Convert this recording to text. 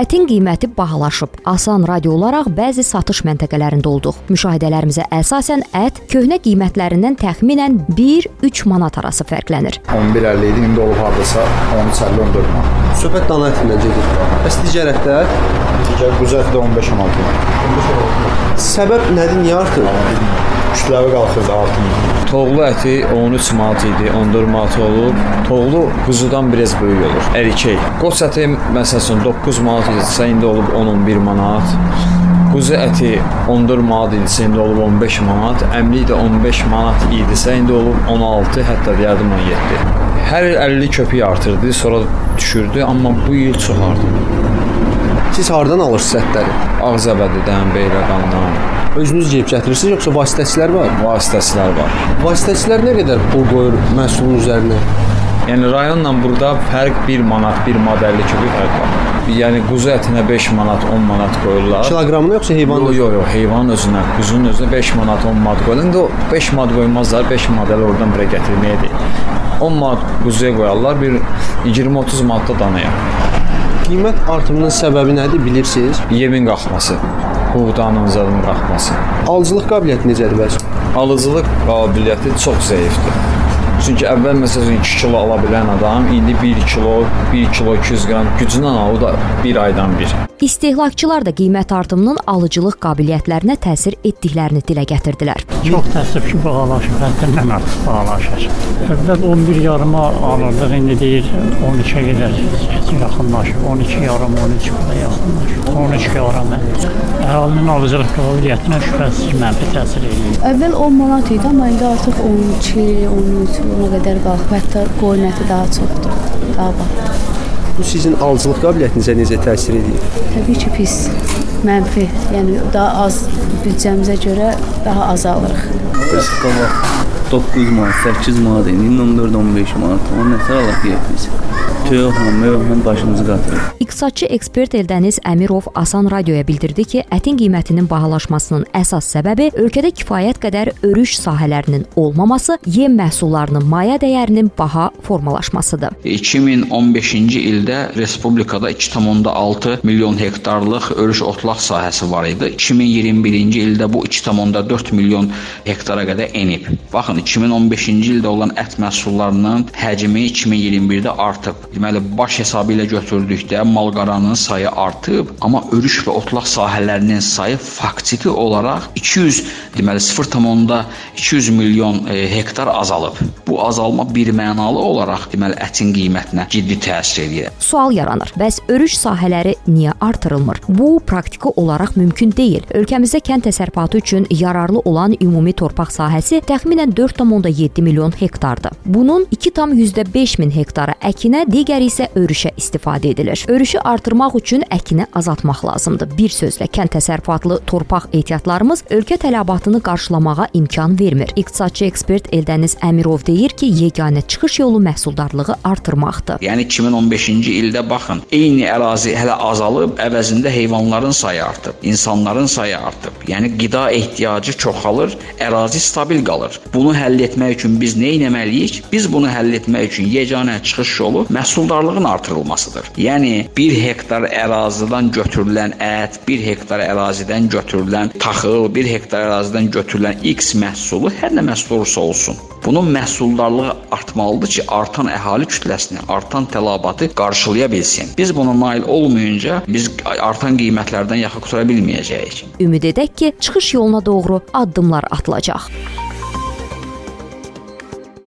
Ətin qiyməti bahalaşıb. Asan radio olaraq bəzi satış məntəqələrində olduq. Müşahidələrimizə əsasən ət köhnə qiymətlərindən təxminən 1-3 manat arası fərqlənir. 11.50 idi, indi olub hardasa 13.50-14 manat. Söhbət dana ətindən gedir. Bəs digər ətlər Digər quzu əti də 15-16 manat. səbəb nədir? Niyə artır? Kütləvi qalxırdı artımır. Toğlu əti 13 manat idi, 14 manat olub. Toğlu quzudan biraz böyük olur. Ərikey. Qoç əti məsələn 9 manat idisə indi olub 10-11 manat. Quzu əti 14 manat idisə indi olub 15 manat. Əmlik də 15 manat idisə indi olub 16, hətta deyərdim 17. Hər il 50 köpük artırdı, sonra düşürdü, amma bu il çox artdı. Siz hardan alırsınız ətləri? Ağzəbədidən, Beyləqandan Özünüz yeyib gətirirsiniz yoxsa vasitəçilər var? vasitəçilər var. Vasitəçilər nə qədər pul qoyur məhsulun üzərinə? Yəni rayonla burada fərq 1 manat, 1 manat 50 köpük fərq var. Yəni quzu ətinə 5 manat, 10 manat qoyurlar. Kiloqramına yoxsa heyvan? Yox, yox, yox, heyvanın özünə, quzunun özünə 5 manat, 10 manat qoyulur. İndi o 5 manat qoymazlar, 5 manat elə oradan bura gətirməyə deyil. 10 manat quzuya qoyarlar, bir 20-30 manat da danaya. Qiymət artımının səbəbi nədir bilirsiniz? Yemin qalxması, buğdanın zadının qalxması. Alıcılıq qabiliyyəti necədir bəs? Alıcılıq qabiliyyəti çox zəifdir. Çünki əvvəl məsələn 2 kilo ala bilən adam indi 1 kilo, 1 kilo 200 qram gücündən alır o da 1 aydan bir. İstehlakçılar da qiymət artımının alıcılıq qabiliyyətlərinə təsir etdiklərini dilə gətirdilər. Çox təəssüf ki, bahalaşır, həddindən artıq bahalaşır. Əvvəl 11 yarıma alırdıq, indi deyir 13-ə qədər yaxınlaşır. 12 yarım, 13 qədər yaxınlaşır. 13 yarım. Əhalinin alıcılıq qabiliyyətinə şübhəsiz mənfi təsir edir. Əvvəl 10 manat idi, amma indi artıq 12, 13 ona qədər qalxıb. Hətta qoyun əti daha çoxdur. Daha bax. Bu sizin alıcılıq qabiliyyətinizə necə təsir edir? Təbii ki, pis, mənfi. Yəni daha az büdcəmizə görə daha az alırıq. Qabaq 9 manat, 8 manat indi 14-15 manat. Onun nətər alaq yeyək Toyuqla, mövhlə başımızı qatırıq. İqtisadçı ekspert Eldəniz Əmirov Asan radioya bildirdi ki, ətin qiymətinin bahalaşmasının əsas səbəbi ölkədə kifayət qədər örüş sahələrinin olmaması, yem məhsullarının maya dəyərinin baha formalaşmasıdır. 2015-ci ildə respublikada 2,6 milyon hektarlıq örüş otlaq sahəsi var idi. 2021-ci ildə bu 2,4 milyon hektara qədər enib. Baxın, 2015-ci ildə olan ət məhsullarının həcmi 2021-də artıb. Deməli, baş hesabı ilə götürdükdə malqaranın sayı artıb, amma örüş və otlaq sahələrinin sayı faktiki olaraq 200, deməli 0,200 milyon e, hektar azalıb. Bu azalma birmənalı olaraq deməli ətin qiymətinə ciddi təsir edir. Sual yaranır. Bəs örüş sahələri niyə artırılmır? Bu praktiki olaraq mümkün deyil. Ölkəmizdə kənd təsərrüfatı üçün yararlı olan ümumi torpaq sahəsi təxminən 4,7 milyon hektardır. Bunun 2,5 min hektara əkinə, digəri isə örüşə istifadə edilir. Örüşü artırmaq üçün əkini azaltmaq lazımdır. Bir sözlə, kənd təsərrüfatlı torpaq ehtiyatlarımız ölkə tələbatını qarşılamağa imkan vermir. İqtisadçı ekspert Eldəniz Əmirov deyir ki, yeganə çıxış yolu məhsuldarlığı artırmaqdır. Yəni 2015-ci ildə baxın, eyni ərazi hələ azalıb, əvəzində heyvanların sayı artıb, insanların sayı artıb. Yəni qida ehtiyacı çoxalır, ərazi stabil qalır. Bunu həll etmək üçün biz nə etməliyik? Biz bunu həll etmək üçün yeganə çıxış yolu məhsuldarlığın artırılmasıdır. Yəni 1 hektar ərazidən götürülən ət, 1 hektar ərazidən götürülən taxıl, 1 hektar ərazidən götürülən X məhsulu hər nə məhsul olursa olsun. Bunun məhsuldarlığı artmalıdır ki, artan əhali kütləsini, artan tələbatı qarşılaya bilsin. Biz buna nail olmayınca biz artan qiymətlərdən yaxa qurtara bilməyəcəyik. Ümid edək ki, çıxış yoluna doğru addımlar atılacaq.